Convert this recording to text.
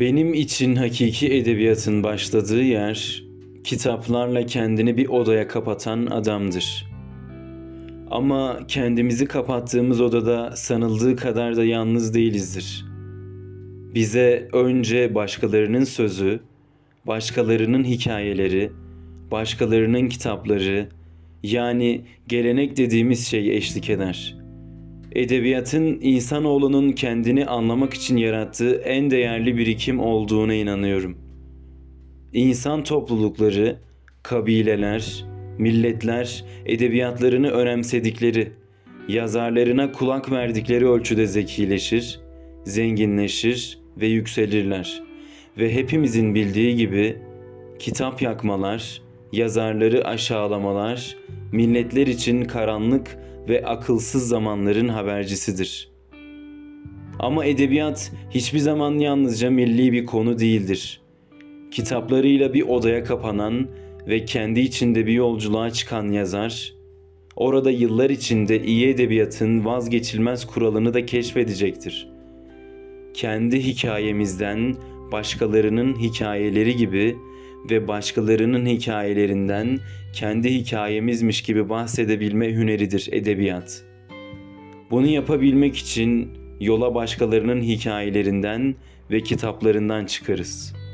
Benim için hakiki edebiyatın başladığı yer, kitaplarla kendini bir odaya kapatan adamdır. Ama kendimizi kapattığımız odada sanıldığı kadar da yalnız değilizdir. Bize önce başkalarının sözü, başkalarının hikayeleri, başkalarının kitapları, yani gelenek dediğimiz şey eşlik eder.'' Edebiyatın insanoğlunun kendini anlamak için yarattığı en değerli birikim olduğuna inanıyorum. İnsan toplulukları, kabileler, milletler edebiyatlarını önemsedikleri, yazarlarına kulak verdikleri ölçüde zekileşir, zenginleşir ve yükselirler. Ve hepimizin bildiği gibi kitap yakmalar, yazarları aşağılamalar, milletler için karanlık ve akılsız zamanların habercisidir. Ama edebiyat hiçbir zaman yalnızca milli bir konu değildir. Kitaplarıyla bir odaya kapanan ve kendi içinde bir yolculuğa çıkan yazar, orada yıllar içinde iyi edebiyatın vazgeçilmez kuralını da keşfedecektir. Kendi hikayemizden başkalarının hikayeleri gibi ve başkalarının hikayelerinden kendi hikayemizmiş gibi bahsedebilme hüneridir edebiyat. Bunu yapabilmek için yola başkalarının hikayelerinden ve kitaplarından çıkarız.''